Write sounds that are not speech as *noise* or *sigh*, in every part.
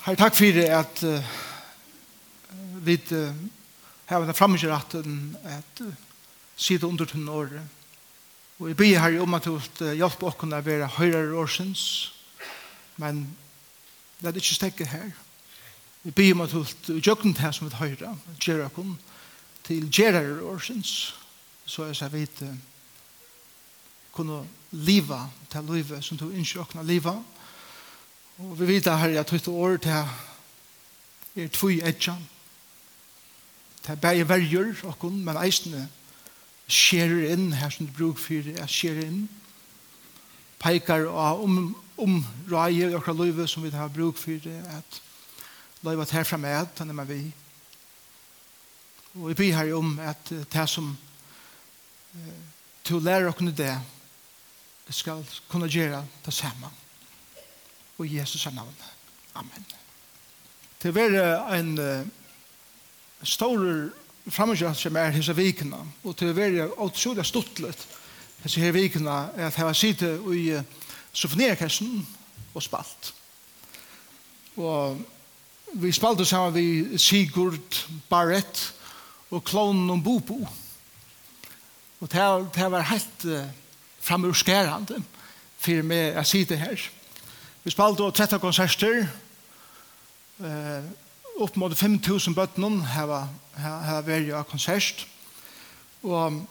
Herre, takk for det at uh, vi uh, har vært fremme til at uh, sida under tunn året. Og jeg blir her om at du uh, hjelper oss å være høyere årsens, men det er ikke stekket her. Vi blir om at du gjøkken det her som vi høyre, gjør oss til gjørere årsens, så jeg sier vidt uh, kunne leve til livet som du ikke åkne livet, Og vi vet her at dette år til er tvoi etjan. Det er bare verger, okkun, men eisene skjer inn her som du bruk for at skjer inn. Peikar og om, om røye og okra løyve som vi har bruk for at løyve at herfra med, den med vi. Og vi byr her om at det som til å lære okkun det skal kunne gjøre det samme og Jesus Jesus navn. Amen. Det var en stor framgjøring som er hese vikene, og til å være utrolig stuttlet hese her vikene at jeg har sittet i sofonierkassen og spalt. Og vi spalte sammen vi Sigurd Barrett og klonen om Bobo. Og det, det var helt uh, framurskærende for meg å sitte her. Og Vi spalte og 30 konserter, eh, upp mot 5000 bøttene her var vi av konsert. Og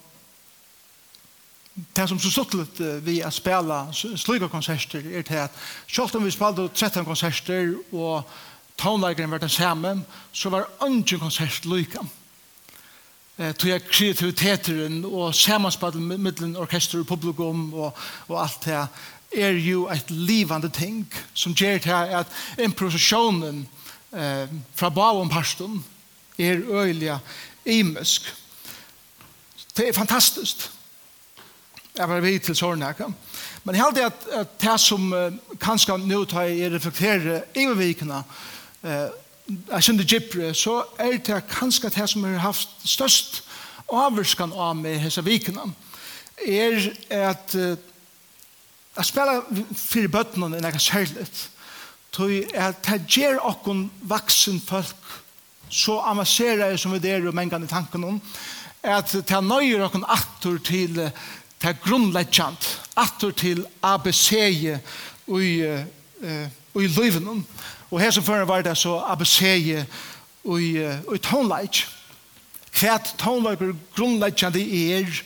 det som så suttlet vi å spela slike konserter er til at selv om vi spalte 13 konserter og tonleikeren var den samme, så var andre konsert lykke. Eh, tog jeg kreativiteten og samanspallet mellom orkester og publikum og, og alt det er jo et livande ting som gjør til at improvisasjonen eh, fra bavom parsten er øyelig imesk. Det er fantastisk. Jeg var vidt til sårnæka. Men jeg heldig at, at det som eh, kanskje nå tar jeg reflektere i vikene, eh, jeg synes det så er det kanskje det som har haft størst avvurskan av meg hese vikene, er at eh, Jeg spiller for bøttene enn jeg særligt. Tøy er det gjør okken vaksen folk så amasserer som vi der og mengene i tanken om at det nøyer okken atter til det grunnleggjant atter til ABC-et i, i løyven og her som før var det så ABC-et i, i tonleik hva tonleik grunnleggjant er og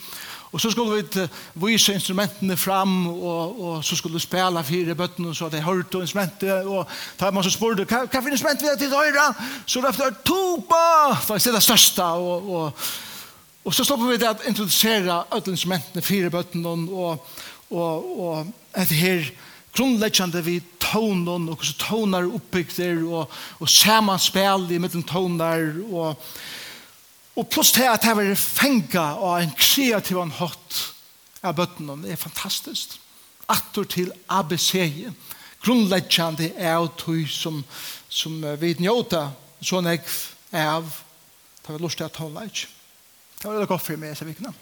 Og så skulle vi vise instrumentene fram, og, og så skulle vi spela fire bøttene, så hadde jeg hørt instrumentet, og da man så spurte, hva, hva for instrument vil jeg til høyre? Så løfte jeg, tuba! For det er det største, og, og, og så stoppet vi til å introdusere alle instrumentene, fire bøttene, og, og, og et her grunnleggjande vi tonen, og hvordan toner oppbygder, og, og samanspel i midten toner, og Og pluss til at jeg var fenga og en kreativ og en hatt av bøttene, det er fantastisk. Atter til ABC, grunnleggjande av tog som, som vi njøter, sånn jeg er av, det var lyst til å ta ikke. Det var det godt for meg, jeg vikene.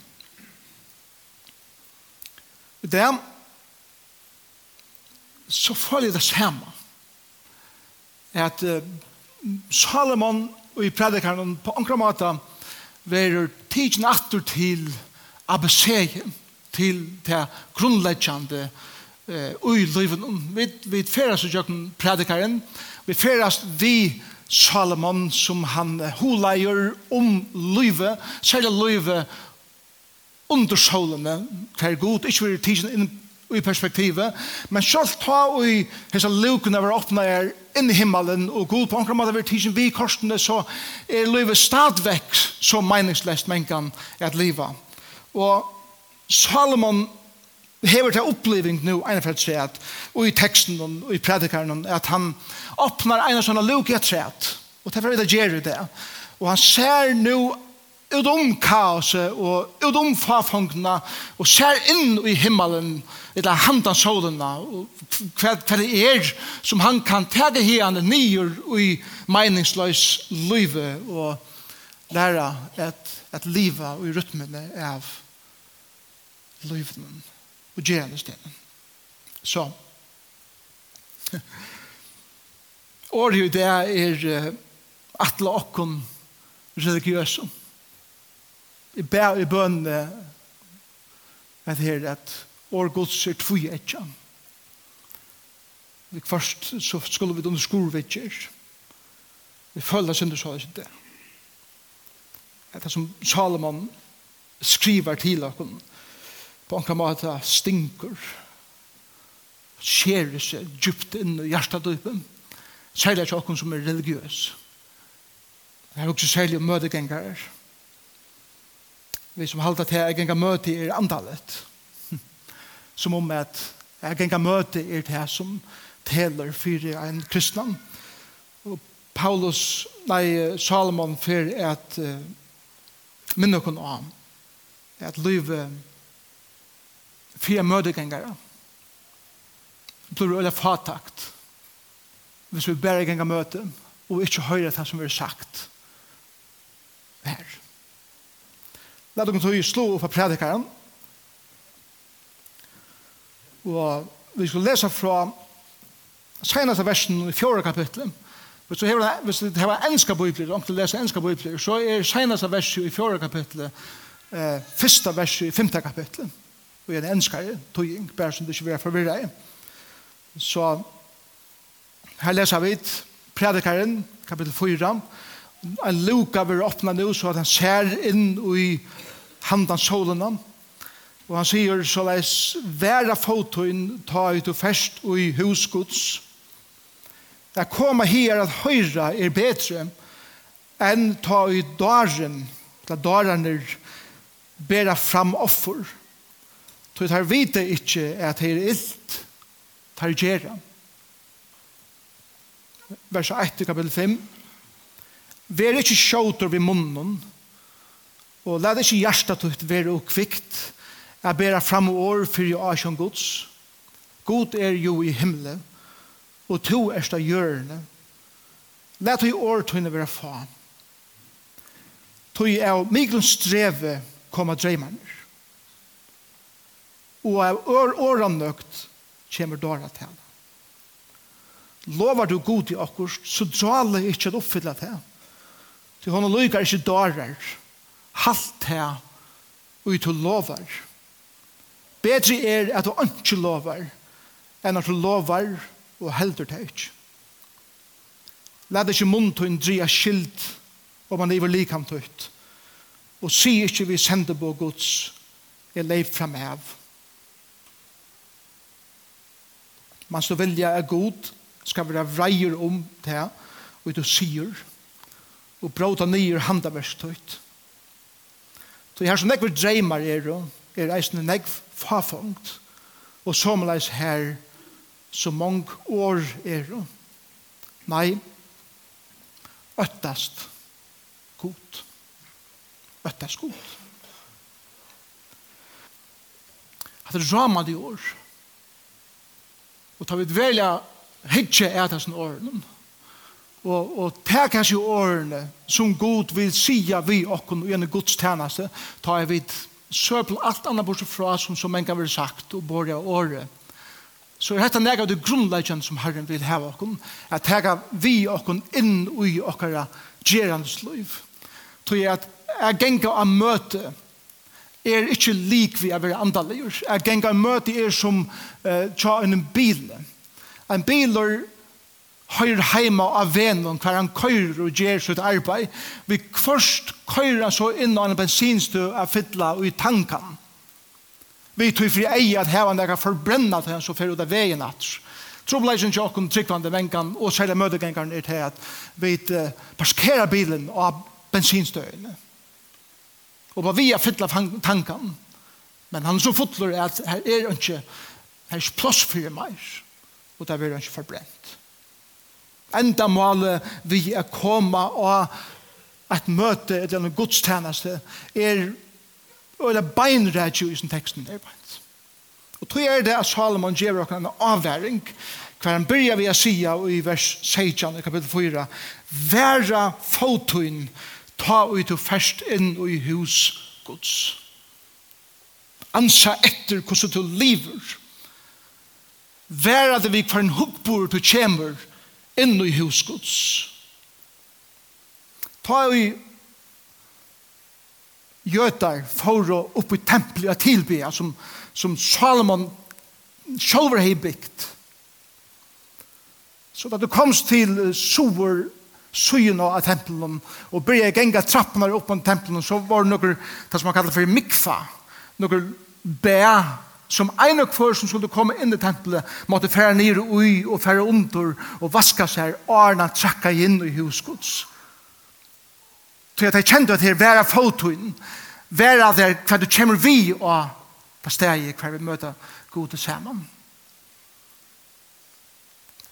Det er, så farlig det samme, at uh, Salomon og i predikeren på enkla måte, verur tidsin aftur til ABC til det grunnleggjande eh, ui liven. Vi, vi ferast i jøkken predikaren, vi ferast vi Salomon som han huleier om livet, særlig livet under solene, hver god, ikke vil tidsin inn i perspektivet, men selv ta i hese lukene var åpnet er inn i himmelen, og god på omkring måte vi tidsen vi korsene, så er livet stadvekk så meningsløst mengan at livet. Og Salomon hever til oppleving nå, ene for et at, og i teksten og i predikeren, at han åpner en av sånne luke et tret, og derfor er det gjør det. Og han ser nå utom kaoset og utom fafongene, og ser inn i himmelen, og eller handan solena, hva, hva det er som han kan ta det her nyer i meningsløs livet og læra et, et livet og i rytmene av livnen og gjerne stedet Så Året jo det er atle okkon religiøse Jeg ber i bønene at her at år gods er tvui etja. Vi først så skulle vi under skurvetjer. Vi følger synder så ikke det. Det er som Salomon skriver til okken på en måte stinker skjer seg djupt inn i hjertedypen særlig til okken som er religiøs. Det er også særlig møtegengere. Vi som halda til å genga møte er andalet som om at jeg kan møte er det som teler for en kristnan. Og Paulus, nei, Salomon for at uh, minne kun om at livet fire mødegengere blir øyne fatakt hvis vi bare ganger møte og ikke høyre det som er sagt her. La dere tog slå opp av predikeren Og vi skal lese fra senaste versen i fjore kapitlet. Hvis du hever, hvis du var enska bøyplir, om du leser enska bøyplir, så er senaste verset i fjore kapitlet, eh, fyrsta verset i femte kapitlet. Og en enskare, tøying, bare som det ikke vil forvirra i. Så her leser vi predikaren, kapittel 4, en luka vil åpna nu så at han ser inn i handan solene, Og han sier så leis, «Væra fotoen ta ut og fest og i husgods. Jeg kommer her at høyra er bedre enn ta ut daren, da daren er bedre fram offer. Så tar vite ikke at det er illt tar gjerra. Vers 1 kapitel 5. Vær ikke sjåter ved munnen, og lad ikke hjertet ut være og ukvikt, Jeg ber fram og år for jeg er som gods. God er jo i himmelen, og to er stå gjørende. Læt i år tøyne være fa. Tøy er Mikkel streve koma dreimanner. Og av år åranøkt kommer dårlig til henne. Lovar du god i akkurst, så drar jeg ikke å oppfylle det. Til henne lykker ikke dårlig. Halt til henne, og i to lovar. Bedre er at du ikke lover, enn at du lover og helder det ikke. Lad ikke munn til en dria skilt og man lever likant ut. Og si ikke vi sender på Guds, er lever frem av. Man så vilja er god, skal være vreier om det, og du sier, og bråta nyer handaverstøyt. Så jeg har så nekve dreimar er, er eisne nekve fafongt og somleis her så mong år er det. Nei, øttast god. Øttast god. At det ramar de år. Og tar vi et velja hitje et av sånne årene. Og, og ta kanskje årene som god vil sija vi okken og gjennom Guds tjeneste, tar vi et søpel alt annet bortsett fra som så mange har sagt og bor i året. Så er dette nega det grunnleggen som Herren vil ha okken, at hega vi okken inn i okkara gjerandes liv. Tog jeg at jeg genga av møte er ikke lik vi er være andaligur. Jeg genga av møte er som uh, tja en bil. En bil er høyr heima av venen hver han køyr og gjer sitt arbeid. Vi først køyr så innan en bensinstø av fytla og i tankan. Vi tog fri ei at hevan der kan forbrenna til han så fyrir ut av veien at. Trobleisen til okkur tryggvande vengan og særlig møtegengaren er til at vi parkerar bilen av bensinstøyene. Og var vi er fytla tankan. Men han så fotler at her er ikke her er plass for meg. Og det er ikke forbrent enda målet vi er koma og at møte et eller godstjeneste er eller beinrætju i sin teksten der beint. Og tog er det at Salomon gjør oss en avværing hver han byrja vi å si i vers 16 i kapittel 4 Væra fotoen ta ut og først inn i hus Guds. Ansa etter hvordan du lever. Væra det vi hver en hukkbord du kjemmer inn i husgods. Ta i gjøtar for å opp i tempelet og tilbya som, som Salomon selv har bygd. Så da du komst til sover syen av tempelen og byrja genga trappene opp på tempelen så var det noe det som man kallar for mikfa, noe bæ som en og kvar som skulle komme inn i tempelet, måtte fære ned og ui og fære under og vaska seg, arna trakka inn i husgods. Så jeg kjente at det er være fotoen, være der hva du kommer vi og på steg hver vi møter gode sammen.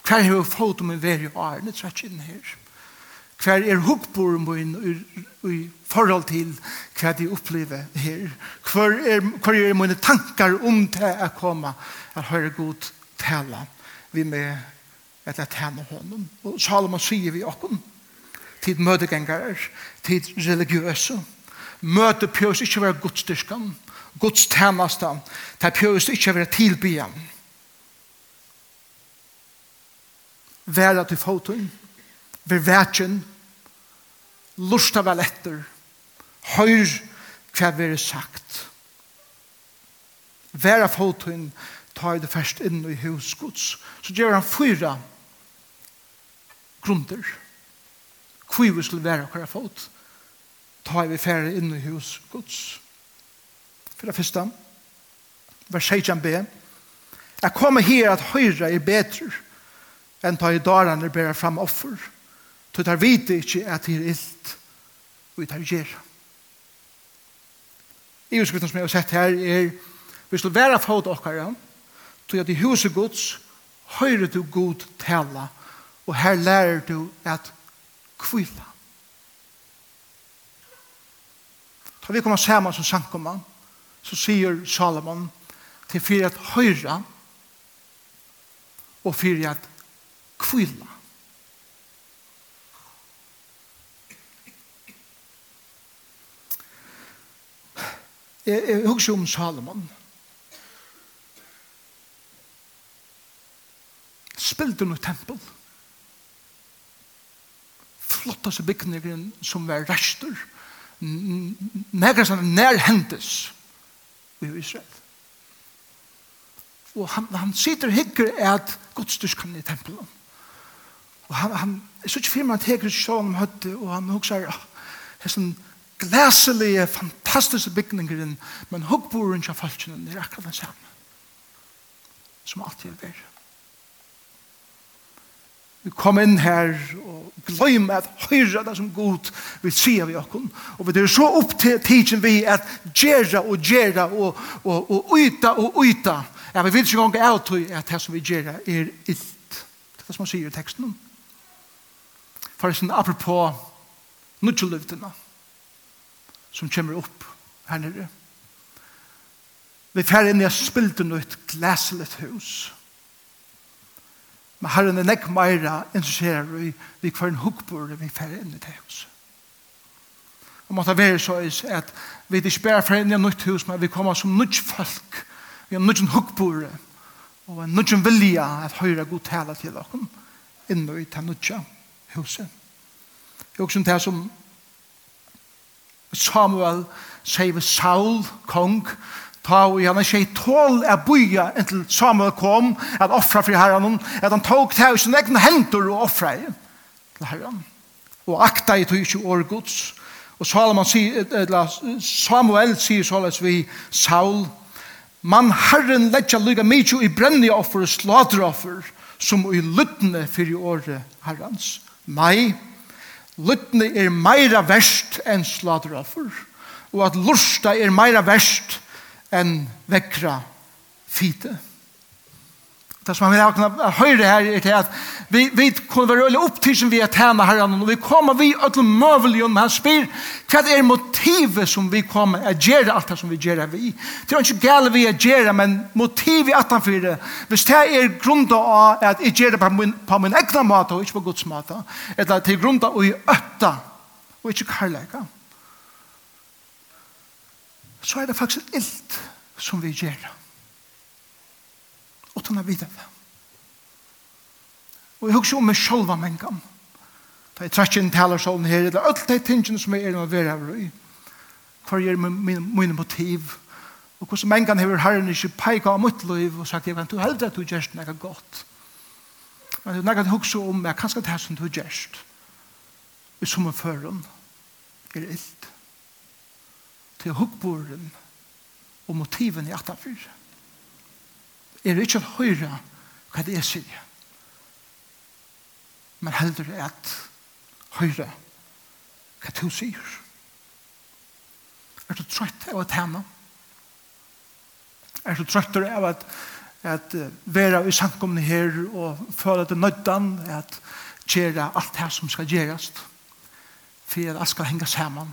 Hver er fotoen vi være i arna trakka inn her. Hver hver er hukkbor min i forhold til hva de opplever her. Hver er, hver er mine tankar om det å komme at høre god tale vi med at jeg tjener honom. Og Salomon sier vi åkken til møtegengare, til religiøse. Møte pjøs ikke være godstyrskan, godstjeneste, det pjøs ikke være tilbyen. Være til fotoen, ved vetjen, lusta vel etter, høyr hva vi er sagt. Væra fotoen tar det først inn i husgods, så gjør han fyra grunder. Hvor vi skulle være hver fot, tar vi færre inn i husgods. For det første, vers 16b, Jeg kommer her at høyre er bedre enn ta i darene bæra fram offer. Så tar vite ikke at det er illt og det er gjer. I utskriften som jeg har sett her er vi skal være fot okkara til at i huset gods høyre du god tala og her lærer du at kvila. Da vi kommer sammen som sankomman så sier Salomon til fyrir at høyre og fyrir at kvila. Jeg, jeg husker om Salomon. Spilte noe tempel. Flotteste bygningen som var rester. Nægra sånn nærhentes i Israel. Og han, han sitter og hikker at godstyrskan i tempelen. Og han, han, jeg synes ikke firma at hikker sånn om høtte, og han husker, hesten, glæselige, fantastiske bygningeren, men hukkboren til folkene er akkurat den samme som alltid er der. Vi kom inn her og gløym at høyra det som god vil si av jokken. Og vi er så opp til tidsen vi at gjerra og gjerra og, og, og uita og uita. Ja, vi vil ikke gong av tog at det som vi gjerra er illt. Det er det som man sier i teksten. Forresten, apropos nudgeløvdina. Apropos som kommer opp her nere. Vi fer inn i a spilden og et glæselet hus. Men herren er nekk meira interesserer vi vi kvar en hukkbord vi fer inn i det hus. Og måtte være så is at vi ikke bare fer inn i a nytt hus, men vi kommer som nytt folk. Vi har nytt hukkbord og en nytt vilja at høyre god tala til dere inn i det nytt huset. Det er også det som Samuel sier vi Saul, kong, ta og han er ikke tål å bya inntil Samuel kom, at offra for herren, at han tok til sin egen hendur og offra i til herren. Og akta i tog ikke år gods. Og Salomon sier, Samuel sier såles vi Saul, man herren letja lyga mykje i brenni offer og sladra offer, som i lyttene for i året herrens. Nei, lytne er meira verst enn sladraffer, og at lusta er meira verst enn vekra fite. Det som man vil ha kunnet høre her er til at vi, vi kunne være øyelig opptidsen vi er tjene herren, og vi kommer vi til møvelig om han spyr. Hva er motivet som vi kommer å gjøre alt det som vi gjør vi? Det er ikke gale vi å gjøre, men motivet at han fyrer. Hvis det er grunn av at jeg gjør det på min, på min egna måte og ikke på Guds måte, eller til grunn av å øtte og ikke karlæka, så er det faktisk ilt som vi gjør det utan å vite det. Og jeg husker om meg selv sjølva mennkene. Da jeg trekker inn taler sånn her, eller alt de tingene som jeg er involveret av i. Hva er mine motiv? Og hvordan mengan har herren ikke peiket av mitt liv og sagt, jeg kan du heldig at du gjerst noe godt. Men det er noe jeg husker om jeg kan skal ta som du gjør det. I som en føren er ilt. Til hukkboren og motiven i atafyr er ikke å høre hva det er sier. Men heldur er at høre hva du sier. Er du trøtt av å tjene? Er du trøtt av at, at uh, vera i samkomne her og føle det nøddan at gjøre alt det som skal gjøres for at alt skal henge sammen?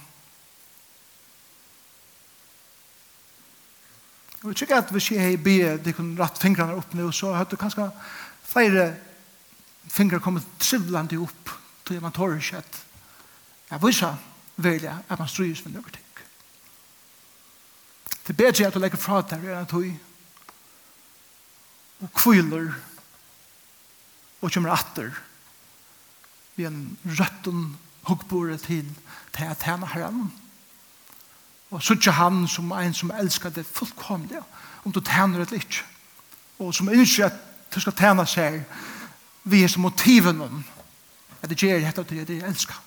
Og jeg tykker at hvis jeg har de kunne ratt fingrene opp nå, så hadde kanskje flere fingre kommet trivlande opp til man tårer ikke at jeg viser velja at man strys med noen ting. Det er bedre at du legger fra deg enn at du og kviler og kommer atter vi en røtten hukkbore til til at henne herren. Og suttje han som en som elskar det fullkomlige, om du tæner det litt. Og som ønsker at du skal tæna seg, vi er som motiven om, at det gjør dette til det jeg elskar.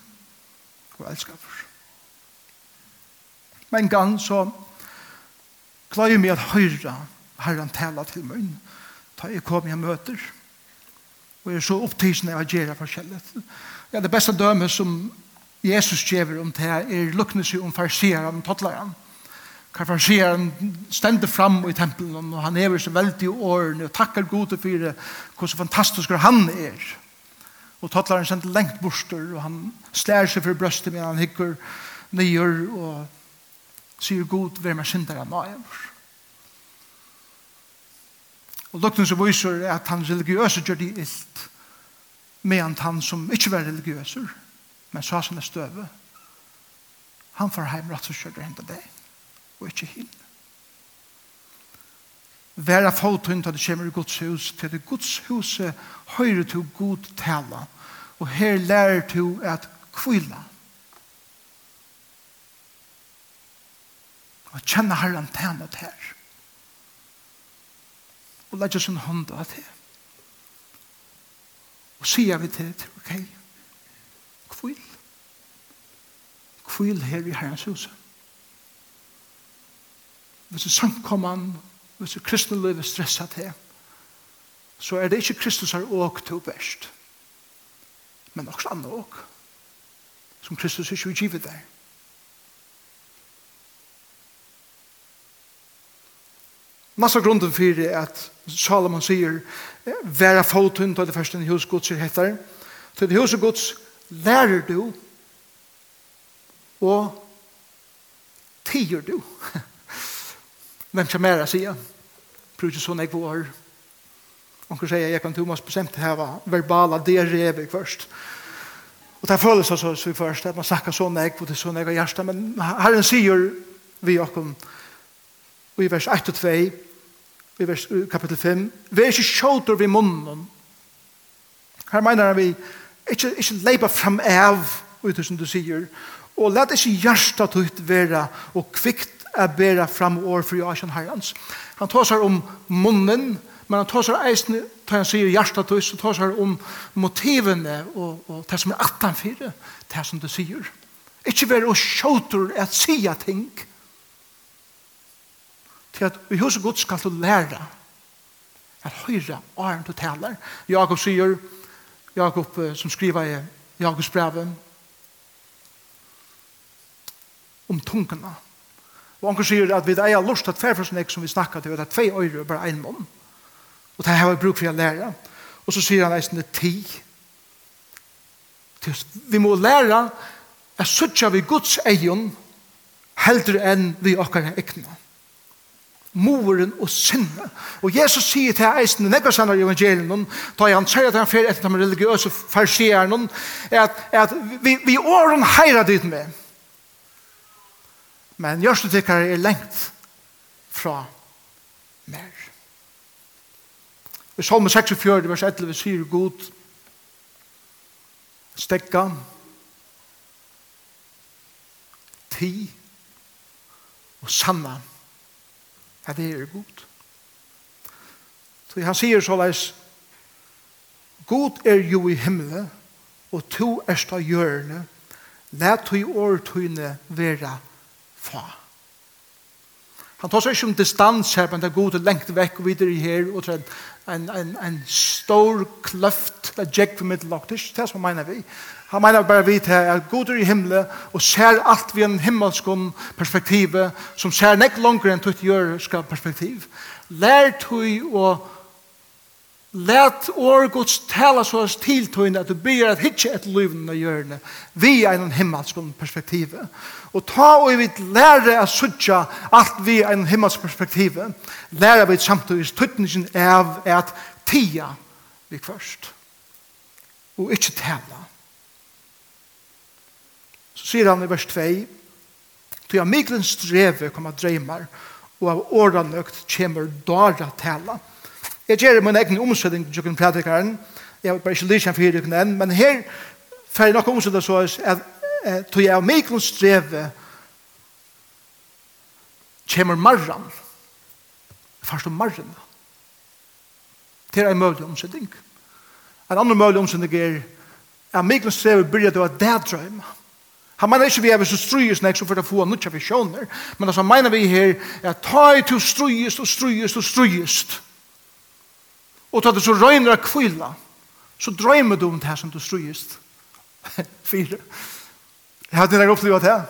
Og elskar for. Men en gang så klarer jeg meg at høyre herren tala til meg, ta jeg kom jeg møter, og jeg er så opptisende av å gjøre forskjellig. Ja, det beste dømet som Jesus gjever om det er lukkende seg om farsieren og tottleren. Hva farsieren stender fram i tempelen og han hever seg veldig i årene og takker gode for det hvor fantastisk han er. Og tottleren sender lengt borster og han slær seg for brøstet men han hikker nyer og sier god hvem er syndere nå er. Og lukten som viser er at han religiøse gjør det illt medan han som ikke var religiøser Men sa som er støve, han får heim rett og kjørt det hendt deg, og ikke hinn. Være fotoen til det kommer i Guds hus, til det Guds hus høyre til god tala, og her lærer til at kvila. Og kjenne herren tjene til her. Og legge sin hånd av det. Og sier vi til, ok, ok, kvil her i Herrens hus. Hvis det samkommer, hvis det kristne livet stresset til, så er det ikke Kristus er åk til best. Men også andre åk, som Kristus ikke vil give deg. Massa grunden fyrir at Salomon sier «Væra fotun til det første husgods er hettar til det husgods lærer du Og tiger du. Men som er jeg sier, prøv ikke sånn jeg var. Og hun sier, jeg kan Thomas bestemt hava verbala dereve først. Og det føles altså så først, at man snakker sånn jeg, og det er sånn jeg har hjertet, men Herren sier vi åkken, i vers 1 og 2, i vers kapittel 5, vi er ikke kjolter vi munnen. Her mener vi, ikke, ikke leipa fram av, ut som du sier, og let ikke hjertet ut være og kvikt å bære fram år for Jasen herrens. Han tar seg om munnen, men han tar seg eisen, tar han sier hjertet ut, så tar seg om motivene og, og det som er 18-4, det som du sier. Ikke være og skjøter at sier ting, til at vi hos Guds skal du lære at høyre åren du taler. Jakob sier, Jakob som skriver i Jakobs brevet, om tungene. Og han sier at vi er lust at ferfrøsnek som vi snakket til, at tve øyre og bare en mån. Og det har vi bruk for å lære. Og så sier han eisen det ti. Vi må lære at suttja vi Guds egen heldre enn vi okkar ekne. Moren og sinne. Og Jesus sier til eisen i nekkarsannar i evangelien, da han sier at han fer etter de religiøse farsierne, at, at vi, vi åren heirar dit med men gjørste tykkere er lengt fra mer. I Salme 46, vers 11, sier god stekka ti og sanna at det er god. Så han sier så leis God er jo i himmelen og to erst av hjørne let to i år tøyne vera fa. Han tar seg ikke om distans her, men det er god til lengt vekk og videre her, og til en, en, en stor kløft, det er jekk for middellag, det er ikke det som mener vi. Han mener bare vi til at god er i himmelen, og ser alt vi en himmelsk perspektiv, som ser nek langere enn tøyt gjør skal perspektiv. Lær tøy og Let år Guds tala så oss til tøyne at du blir at hitje et livene og gjørende vi er en himmelsk perspektiv. Og ta og vi lære å sutja alt vi er en himmelsk perspektiv. Lære vi samtidig tøytningen av at tia vi først. Og ikke tala. Så sier han i vers 2 Ty av miklen streve kommer dreymar og av åranøkt kommer dara tala. Tala Jeg gjør min egen omsetning til tjukken prædikaren. Jeg vil bare ikke lyse til fyrir tjukken enn, men her får jeg nok omsetning så at tog jeg av mikron streve kommer marran. Først om marran. Det er en mulig omsetning. En annen mulig omsetning er at mikron streve begynner til å dædrøyma. Han mener ikke vi er så strøyes nek så for å få noe visjoner, men altså mener vi her at ta i til strøyest og strøyest og strøyest. Og da du så røyner av kvila, så drøymer du om det her som du strøyest. *laughs* Fire. Jeg hadde nærmere opplevd det her.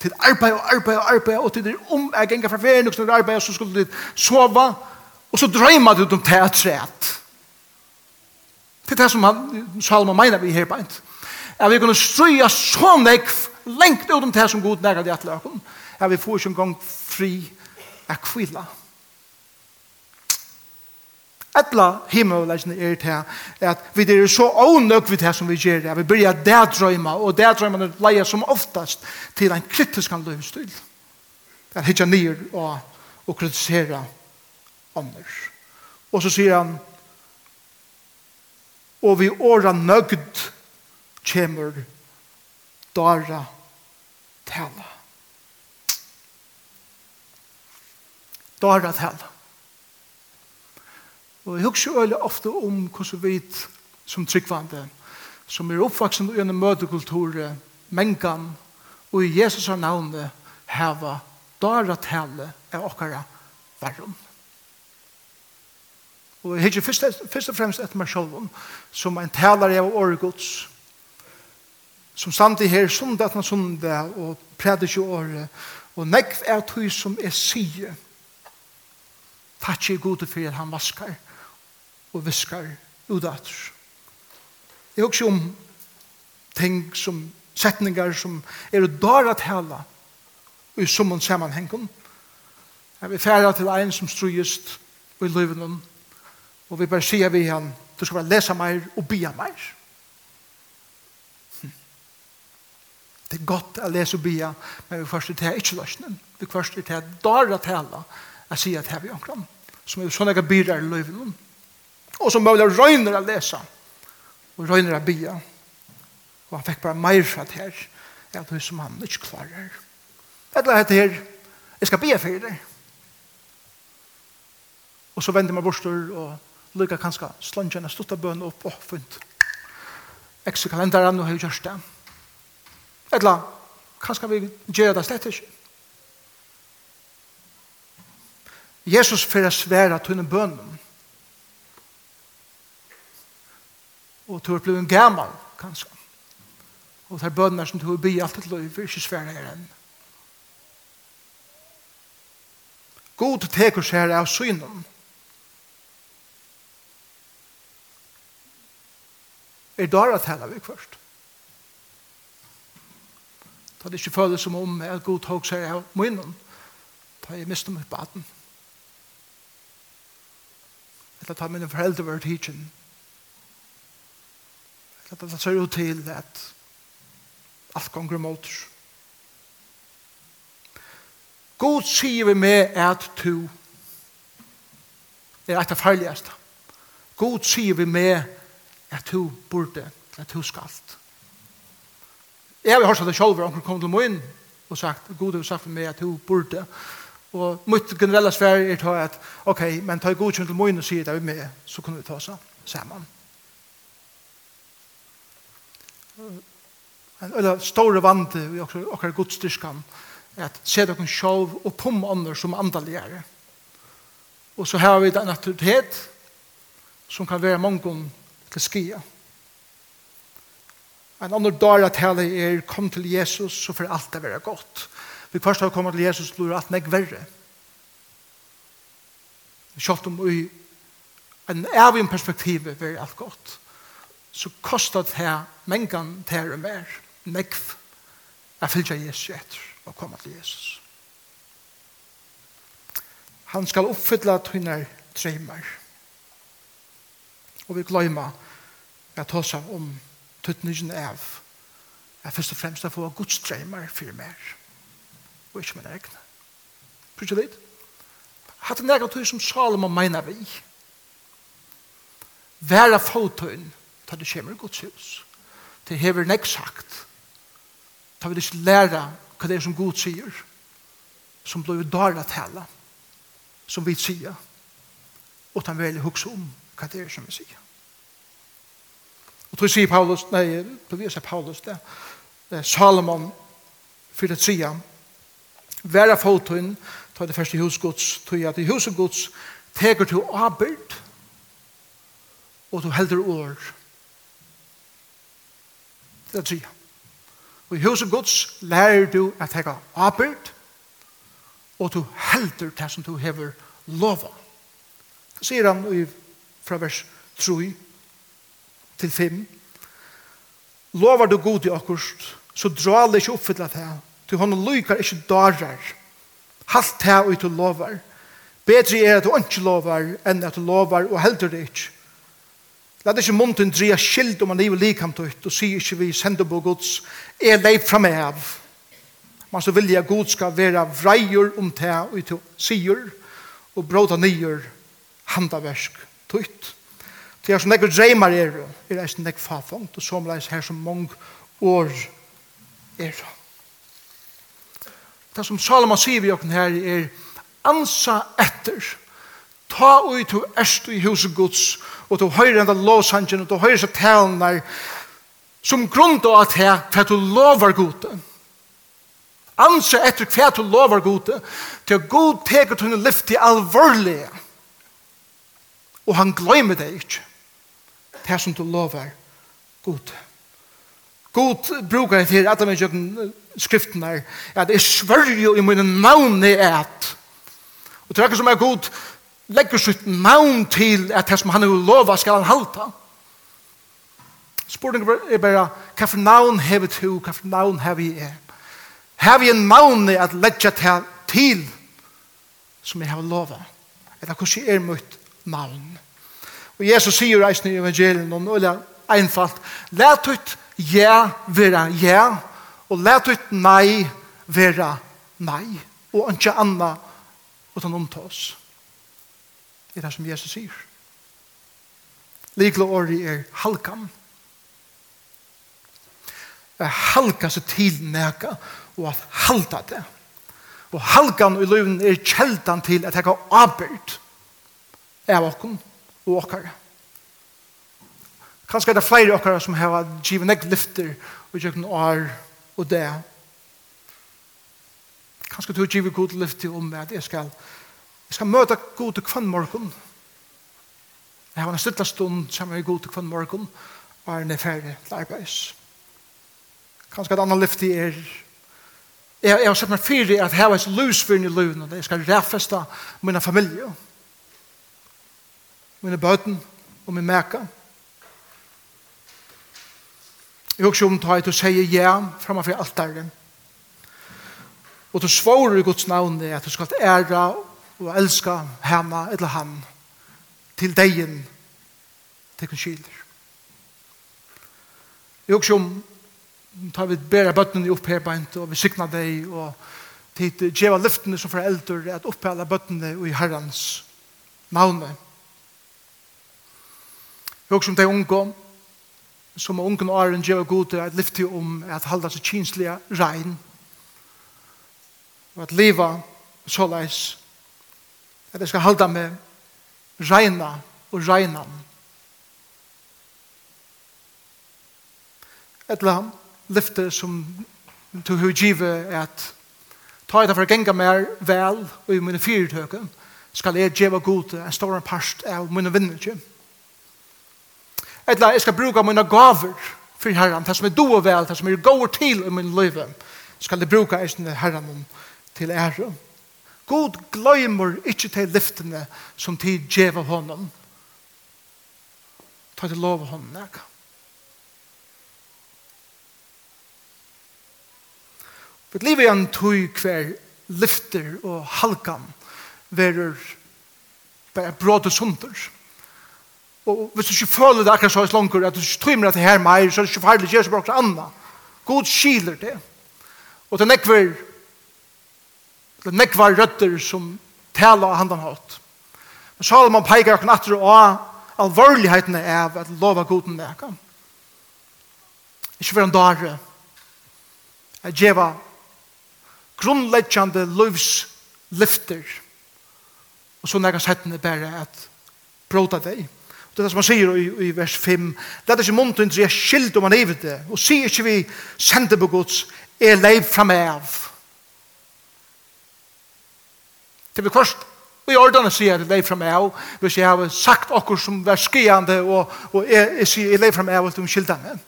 Til arbeid og arbeid og arbeid, og til det om jeg ganger fra ferien, og til arbeid, og så skulle du sove, og så drøymer du om det her træet. Til det som han, Salma mener vi her på en. At vi kunne strøye så nekv, lengt ut om det her som god nærmere til at løkken, At vi får ikke en gang fri av kvila. Kvila Etla himmelleggene er til at vi er så ånøk vid det som vi gjør det. Vi begynner det drøyma, og det drøyma leia som oftast til en kritisk løyvstil. Det er hitja nyer og, og kritisera ånder. Og så sier han og vi åra nøgd kjemur dara tala. Dara tala. Og jeg husker øyelig ofte om hvordan vi som tryggvande, som er oppvaksen i en møtekultur, mengan, og i Jesus har navnet heva dara tale av okkara verrum. Og jeg hikker først, først og fremst etter meg sjolvun, som en taler av åregods, som samtidig her sundet etter sundet og prædde ikke året, og nekv er tog som er sige, Takk er gode for at han vaskar og viskar udater. Jeg husker om ting som setningar som er dara tala i summon sammanhengen. Jeg vil færa til ein som strujist i løyven og vi bare sier vi han du skal bare lesa meir og bia meir. Det er godt å lese og bia, men vi først er til ikke løsnen. Vi først er til dara tala, jeg sier at her vi omkring, som er sånne byrar i løyven om. Og som mulig røyner å lese. Og røyner å bya. Og han fikk bare meir fra det her. Ja, det er som han ikke klarer. Et eller her. Jeg skal bya for det. Og så vender man bostor, og lykker kanskje slunjen og stuttet bøn opp og funnet. Ekstra kalenderen og har gjort det. Et eller. Kanskje vi gjør det slett ikke. Jesus fyrir svera tunne bønnen. og du er blevet en gammal, kanskje. Og det er bønner som du har bygd alt et liv, for ikke svære her enn. God teker seg her av synen. Er det å tale vi først? Da det ikke føles som om at god tok seg av munnen, da jeg mistet meg på atten. Eller ta mine foreldre var tidsen, at det ser ut til at alt gonger mot. oss. God sier vi med at du er et av farligast. God sier vi med at du burde, at du skalt. Jeg har hørt det selv, og han kom til min og sagt, God har sagt for meg at du burde. Og mitt generelle sfære er til at, ok, men ta god kjent til min og sier det vi med, så kunne vi ta oss sammen en eller store vante i okkar godstyrskan at se dere sjov og pom ånder som andaligere. Og så har vi den naturlighet som kan være mange til skia. En annen dag at hele er kom til Jesus så får alt det være godt. Vi først har kommet til Jesus så blir alt meg verre. Kjøpt om i en evig perspektiv er alt godt så kostar det her mengan ter og mer nekv jeg fylgja Jesus etter og komme til Jesus han skal oppfylla tøyner treimer og vi gløyma jeg ta seg om tøytningen av jeg først og fremst få Guds treimer for mer og ikke min egne Prøvd litt? Hatt en egen tøy som Salomon mener vi. Væra fotøyn ta det kommer i Guds hus. Det hever nek sagt. Da vil ikke lære hva det er som Gud sier, som blir dara tala, som vi sier, og ta vel hukse om hva det er som vi sier. Og tog sier Paulus, nei, tog vi sier Paulus det, det er Salomon, for det sier, være fotun, ta det første husgods, tog at i huset teker til arbeid, og du helder år, Det er tria. Og i huset gods lærer du at hega arbeid, og du helder det som du hever lova. Det sier han i fra vers 3 til 5. Lovar du god i akkurst, så drar det ikke oppfyllet det. Du har hånden lykker, ikke darer. Halt det ut du lovar. Bedre er at du ikke lovar enn at du lovar og helder det ikke. La det ikke munden dreie skild om man livet likam tøyt, og sier ikke vi sender på Guds, er leip fra meg av. Man så vilja Gud skal være vreier om te og til sier, og bråta nyer handaversk tøyt. Det er som nekker dreimar er, er eisen nekk fafongt, og som leis her som mong år er. Det som Salomon sier vi åkken her er ansa etter, ta ui to erst i huset gods, og to høyre enda lovsangen, og to høyre seg talene, som grunn av at her, for du lover gode. Anse etter hva du lover gode, til at god teker tunne lyft til alvorlige, og han glemmer det ikke, det som du lover gode. God brukar det til at han gjør skriften der, at jeg svørger jo i mine navn i et. Og det er ikke som er god, legger sitt navn til at det som han har lova skal han halta. Spørningen er bare, hva for navn har vi to, hva for navn har vi er? Har vi en navn at legge til til som jeg har lova? Eller hvordan er mitt navn? Og Jesus sier reisende i evangelien, og nå er det einfalt, let ut ja være ja, og let ut nei være nei, og ikke anna utan omtås er det som Jesus sier. Likle året er halkan. Det er halka seg til neka og at halta det. Og halkan i løven er kjeldan til at jeg har avbyrd av okken og okkara. Kanskje er det flere okkara som har givet nek lyfter og gjør gjøkken år og det. Kanskje du har givet god lyfter om at jeg skal avbyrd Jeg skal møte god til kvann morgen. Jeg har en stille stund som er god til kvann morgen og er ned ferdig til arbeids. Kanskje et annet lyft i er Jeg, jeg har sett meg fire at jeg har et lusfyrn i løven og jeg skal ræfeste mine familie mine bøten og min mæka. Jeg har også omtatt å si ja fremfor alt der og du svarer i Guds navn er at du skal ære og elska henne eller han til degen til hun skilder. Jeg er også om tar vi bæra bøttene opp her beint og vi sykner deg og til djeva lyftene som foreldre at opphella bøttene i herrens navn. Jeg er også om de unge som ungen og åren djeva gode at lyfte om at halda seg kinslige regn og at leva såleis at jeg skal halda med reina og reinan. Etla lyfte som du har givet at ta et for å genga mer vel og i mine fyrtøkken skal jeg gjeva god en stor part av mine vinnertje. Etla jeg skal bruka mine gaver for herran, det som er doa vel, det som er gåer til i min løyve, skal jeg bruka eisne herran til æren. God gløymer ikke til lyftene som tid djeva honom. Ta til lov av honom nek. Vi lever i en tøy hver lyfter og halkan verur bare bråd og sunder. Og hvis du ikke føler det akkurat så i slanger, at du ikke tøymer at det her meir, så er det ikke farlig, det er så bra anna. God skiler det. Og det nekver til nekvar røtter som taler av handan hatt. Men Salomon peikar akkurat natter og alvorligheten er av at lova goden neka. Ikke for en dare at djeva grunnleggjande livs lyfter og så neka settene bare at bråta deg. Det er det som han sier i, i vers 5. Det er ikke som muntun sier skild om han hevet det. Og sier ikke vi sender på gods, er leiv framav. Det vi først Og i ordene sier jeg leif fra av, hvis jeg har sagt okkur som var skriande, og, og jeg, jeg sier jeg leif fra av at de skilda meg.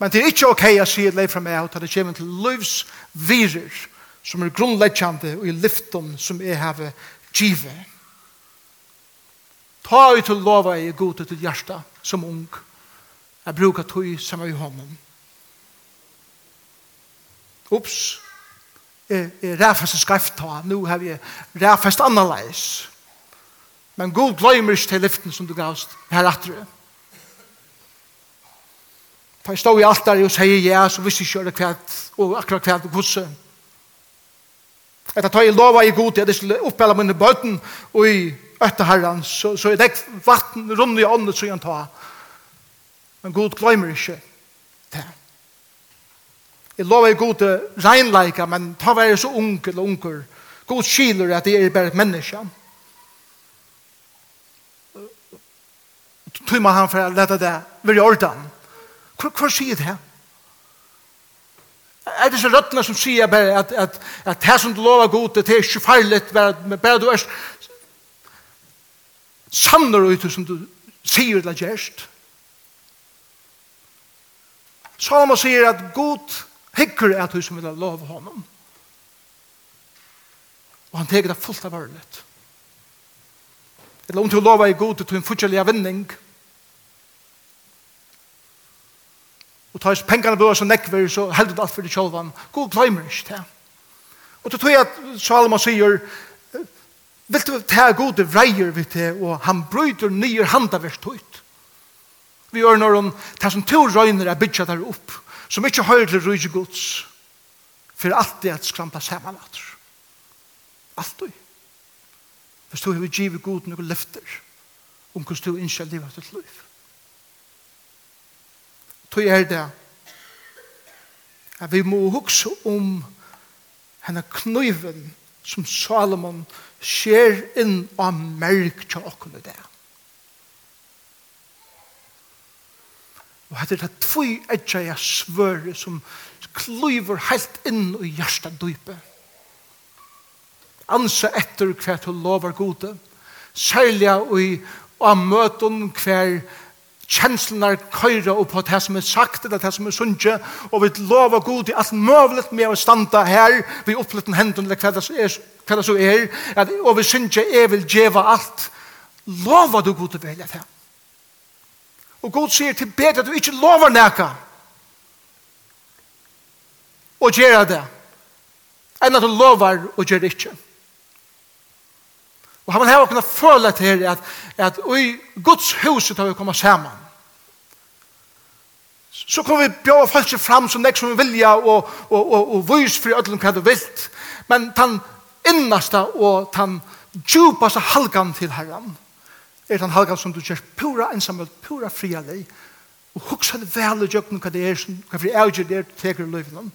Men det er ikke ok å si leif fra av, til det kommer til livs virer, som er grunnleggjande og i lyfton som jeg har givet. Ta ut til lova i god til hjärsta som ung. Jeg bruker tog samme i hånden. Ups, ræfast og skreft ta, nu har vi ræfast annerleis. Men god gløymer ikke til lyften som du gavst her atre. For jeg stod i altari og sier ja, så visste jeg ikke kvært, og akkurat kvært og kusse. Etter tar jeg lova i god, jeg skulle oppella mine bøten, og i øtta herran, så, så er det vatten rundt i ånden, så jeg tar. Men god gløymer ikke til. Jeg lover jeg god til regnleika, men ta var så ung eller unger. God skiler at jeg er bare et menneske. Tøy man han for å lette det være orden. Hva, hva sier det? Er det så røttene som sier bare at, at, at det som du lover god det er ikke farlig, bare, bare du er samner ut som du sier det gjerst. Salma sier at god hikker er at du som vil love honom. Og han teker det fullt av ørlet. Eller om du lover i god til en fortjellig vinning. Og tar pengene blå som nekver, så helder det alt for det sjølvan. God glemmer ikke det. Og du tror at Salomon sier, vil du ta gode vreier vi til, og han bryter nye handaverst ut. Vi gjør når han tar som to røyner er bytja der opp som ikke høyre til rydde gods, for alt det at skrampa saman at. Alt du. Hvis du har givet god noen løfter, om hvordan du innskjell livet til liv. Tøy er det at vi må huske om henne kniven som Salomon skjer inn av merk til åkken i det. Og hette er det tvoi etja jeg svøre som klyver helt inn i hjärsta dype. Ansa etter hver du lover gode, særlig i og møten hver kjenslene køyre og på det som er sagt eller det som er sunnje og vi lover god i alt møvlet med å standa her vi opplitten hendene eller hva det er, hva det så er at, og vi sunnje jeg vil djeva alt lover du god i velja det Og Gud sier til bedre at du ikke lover nækka. Og gjør det. Enn at du lover og gjør det ikke. Og han har kunnet føle til at, at i Guds hus har vi kommet sammen. Så kommer vi bjøre folk fram som nek som vi vilja og, og, og, og vys for ødelen hva du vilt. Men den innaste og den djupaste halgan til Herren er den halgan som du kjørs pura ensamhet, pura fria lei, og hugsa det vel og jøkken hva det er, hva det er, hva det er, teker i løyvene,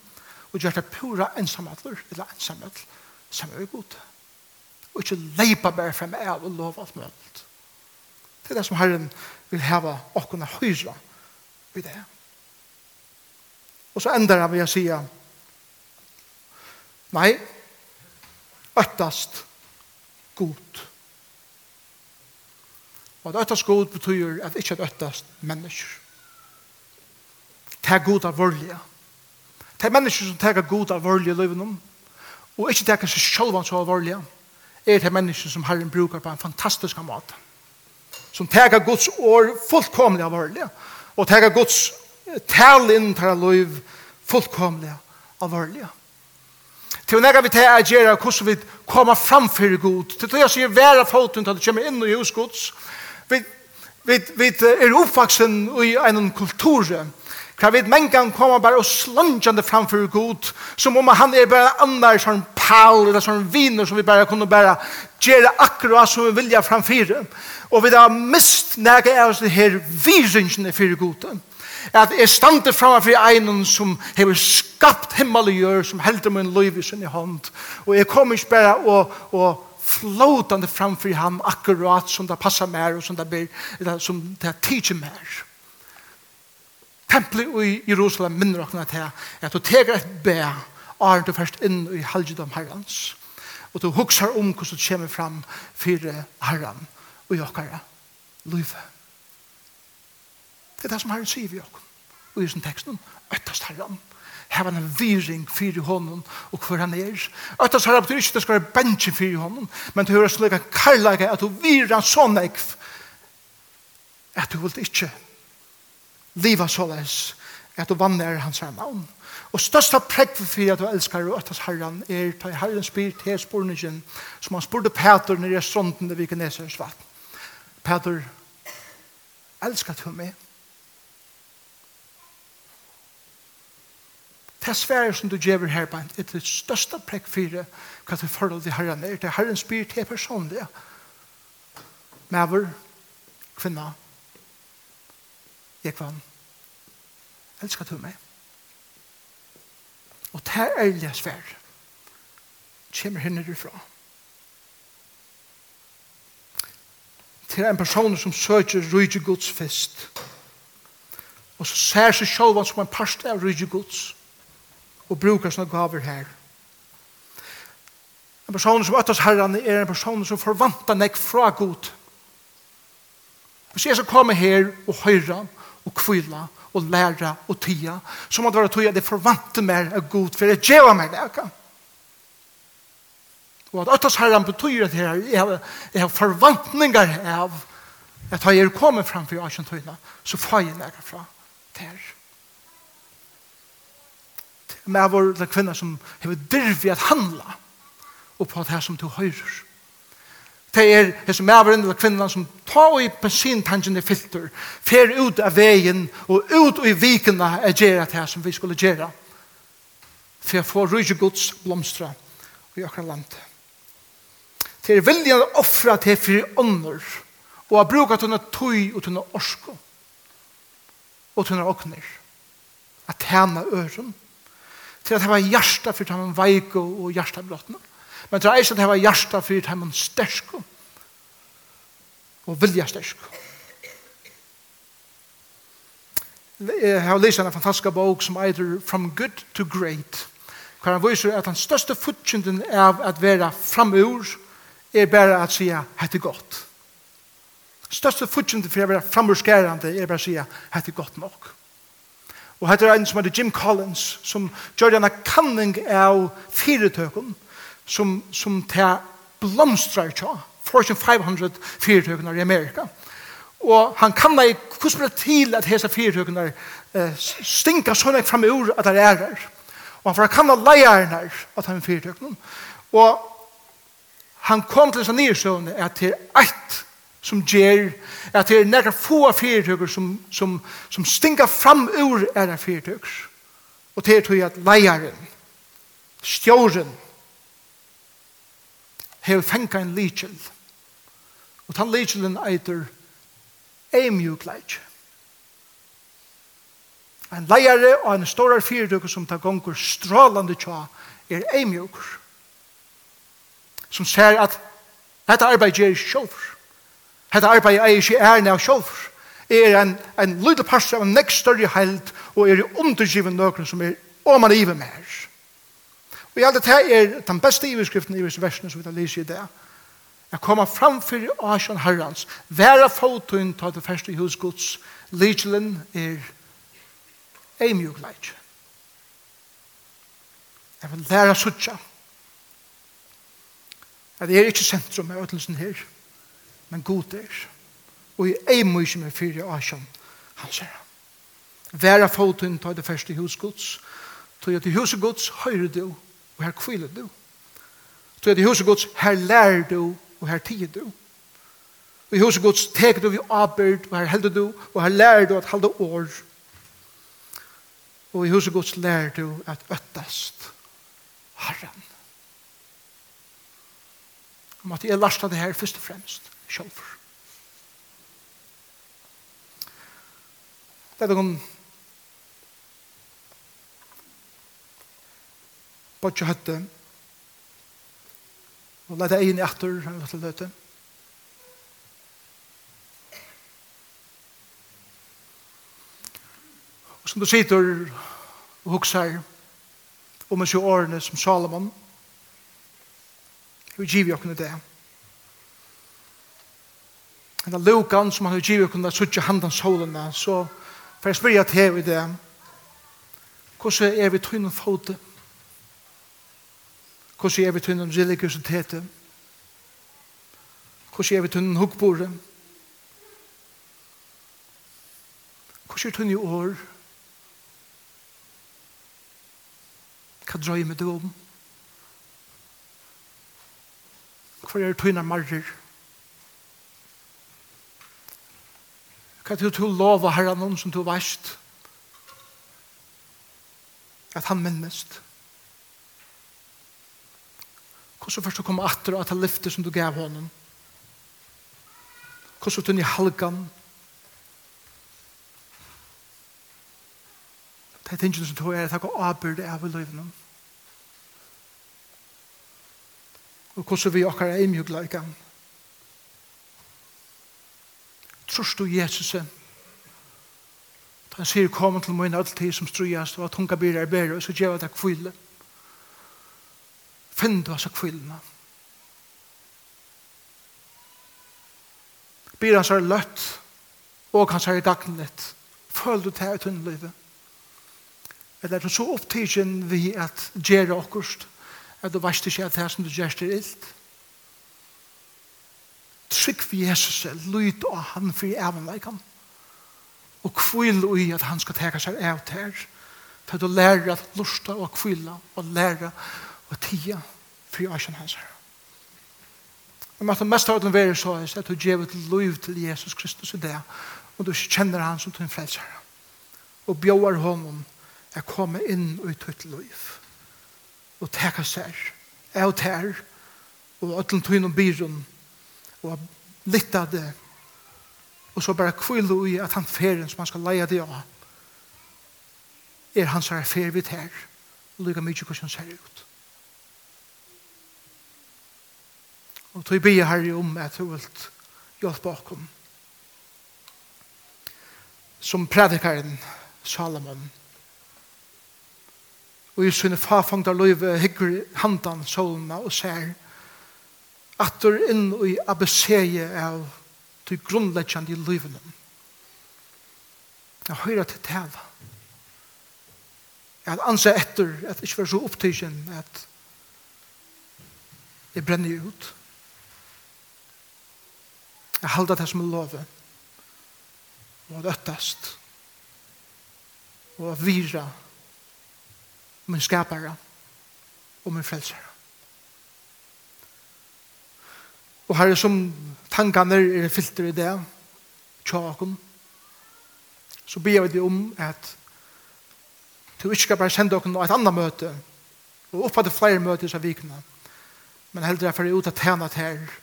og gjør det pura ensamhetler, eller ensamhet, som er god. Og ikke leipa bare frem av og lov alt mulig. Det er det som Herren vil heva okkona høyra i det. Og så ender jeg ved å si nei, øttast god. Og at øttast god betyr at ikkje at øttast mennesker. Ta god av vorlige. Ta mennesker som tega god av vorlige løyvenom, og ikkje tega seg sjølvan så av vorlige, er det mennesker som Herren brukar på en fantastisk måte. Som tega Guds år fullkomlig av vorlige, og tega Guds tal inn til løyv fullkomlig av vorlige. Til å nega vi til å gjøre hvordan vi kommer framfor god. Til å gjøre vera foten til å komme inn i hos Guds. Vi, vi, vi er oppvaksen i en kultur hva vet mengan kommer bare og slangjande framfor god som om han er bare annar sånn pal eller sånn viner som vi bare kunne bare gjøre akkurat som vi vilja framfor og vi da mist nega er oss det her virringene for god at jeg stande framfor einen som har skapt himmel og gjør som helder min liv i sin hånd og jeg kommer ikke bare og, og flotande framför ham akkurat som det passar mer och som det blir som det teacher mer. Templet i Jerusalem minner och att här att du tegar ett bä är du först in i halvdom herrans och du huxar om hur du kommer fram för herran och jokare liv. Det är det som herren sier vi och i sin texten öttast herran. Her var en viring fyrir honom og hvor han er. Øtta sara betyr ikke det skal være bensjen fyrir honom, men det hører slik en karlaga at du virer han sånn ekv at du vil ikke liva såleis at du vanner hans her navn. Og størsta prekk for at du elskar og øttes herren er ta i herren spyr til sporningen som han spurte Peter nere i stronden ved Genesers vatten. Peter, elskar du meg? Det svære som du gjør her på er det største prekk for hva du forhold til herren er. Det er herren spyr til personlig. Mæver, kvinna, jeg kvann, elsker du meg. Og det er ærlige svære. Kjemmer henne derfra. Til en person som søker rydde Guds fest. Og så ser seg selv som en parst av rydde Guds fest og brukar sånne gaver her. En person som øttes herren er en person som forvantar nek fra god. Hvis jeg skal komme her og høyre og kvila og læra og tia, så må det være tog at jeg forvantar mer av god, for jeg gjør meg det Og at øttes herren betyr at jeg har, jeg har forvantninger av at jeg er kommet fram for jeg ikke tøyna, så får jeg læra fra det her med vår eller kvinner som har dyrvi at handla og på det som du høyrer. Det er det som er eller kvinnan som tar i bensintangene filter, fer ut av veien og ut i vikene er gjerra det som vi skulle gjerra. For jeg får rydde gods blomstra i akkurat land. Det er vilja å offra til for ånder og å bruka tunne tøy og tunne orsko og tunne åkner at tjene øren til at det var hjärsta for dem veiko og hjärsta blåttene. Men det er ikke at det var hjärsta for dem stersko og vilja stersko. Jeg har lyst en fantastisk bok som heter From Good to Great hver han viser at den største futtjenden av at være framur er bare at sige hette godt. Største futtjenden for å være framurskærende er bare at sige hette godt nok. Og hette er en som heter Jim Collins, som gjør en kanning av fyretøkken som, som til blomstrar tja, Fortune 500 fyretøkken i Amerika. Og han kan da i hvordan det til at hese fyretøkken eh, stinker sånn jeg frem ord at det er her. Og han får kan da leierne her at han er fyretøkken. Og han kom til disse nyrsøvne at det er eit som ger at det er nekra få fyrtøkker som, som, som stinker fram ur era fyrtøkker. Og det er tog at leieren, stjåren, hever fengt en lykjel. Og den lykjelen eiter eimjukleik. En leiere og en stor fyrtøkker som tar gonger strålande tja er eimjukur. Som ser at dette arbeid gjør sjåfur. Hetta arbeid er ikke ærne av sjolver. Er en, en lydel parst av en nekst større held, og er undergiven nøkron som er om man iver mer. Og jeg det her er den beste iverskriften i versene som vi da lyser i det. Jeg kommer framfor Asjan Herrans, være fotoen ta det første husgods, lydelen er ei mjuk eimjugleit. Jeg vil lære suttja. At det er ikke sentrum av ødelsen her men god er. Og i ei mykje med fyrir asjan, han sier han. Væra foten tar det første husgods, tog jeg til husgods høyre du, og her kvile du. Tog jeg til husgods her lær du, og her tie du. Og i husgods tek du vi arbeid, og her held du, og her lær du at halde år. Og i husgods lær du at øttast Herren. Om at jeg lasta det her først og fremst sjølver. Det er noen Bodja høtte. Og lette egen i atter han lette løte. Og som du sitter og hukser om en sjå årene som Salomon og giv jo kunne det og den lukan som han har givet kunne suttje handan solene, så for jeg spyrir til her i det, hvordan er vi tøyne fote? Hvordan er vi tøynen religiøsitet? Hvordan er vi tøynen hukkbore? Hvordan er tøynen i år? Hva drøy med du om? Hvor er tøynen marrer? Hva Hva er det du lova herra noen som du veist? At han minnest. Hvordan først du kommer atter og at han lyfter som du gav honom? Hvordan du er i halgan? Det er tingene som du er at han går avbyrde av i løyvnum. Og hvordan vi okkar er imjugleikan? Hvordan Trus du Jesus? Han sier, kom til min alltid som strujast, og at hun kan bli der bedre, og så gjør jeg deg kvile. Finn du altså kvilene. Byr han er løtt, og han er i litt Følg du til i tunnelivet. Eller er du så opptidgen vi at gjør akkurst, at du veist ikke at det som du gjør det illt. Trygg for Jesus, lyd og han for i evenleikene. Og kvile i at han skal teka seg av til for at du lærer at lusta og kvile og lære og tia for æsjen hans her. Men at det mest av den verden så er at du gjør et liv til Jesus Kristus i det og du kjenner han som din frelser og bjør honom er komme inn i ditt liv og teka seg av til og at ætlen tøyne byrån og lytta det og så bara kvile i at han ferien som han skal leia det av er hans her fer vidt her og lykka mykje hvordan han ser ut og tog bia herre om at du vil hjelpe bakom som predikaren Salomon. Og i sinne fafangda løyve hygger handan solna og ser atur inn i abbeseie av til grunnleggjande i livene. Jeg hører til tæva. Jeg anser etter at jeg ikke var så opptidgen at jeg brenner ut. Jeg halda det som love og røttast og vira min skapare og min frelsare. Og her er som tankene er filter i det, tjaken, så ber vi om at du ikke skal bare sende dere et annet møte, og oppfatte flere møter i vikene, men heller er for å ut at tjene til her,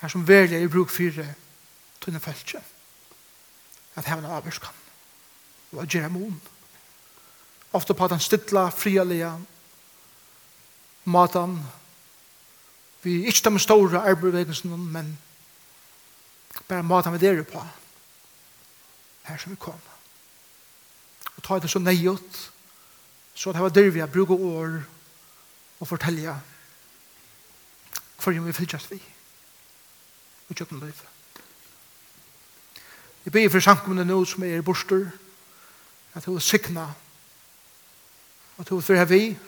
her som velger i bruk fire, tunne følelse, at hevne avgjørskan, og at gjøre mon. Ofte på at han stilla, frialige, maten. Vi er ikke de store arbeidsbevegelsene, men bare maten vi der på her som vi kom. Og ta det så nøyot, så det var der vi har brukt år og fortelle hver vi fylltjast vi og kjøkken løyve. Jeg ber for samkommende nå som er i borster, at hun sikna, at hun fører vi,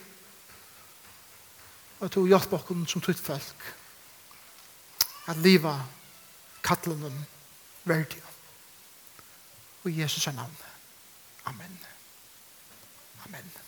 og at du hjelpe oss som tøyt folk at liva kattlenen verdig. Og Jesus er navn. Amen. Amen.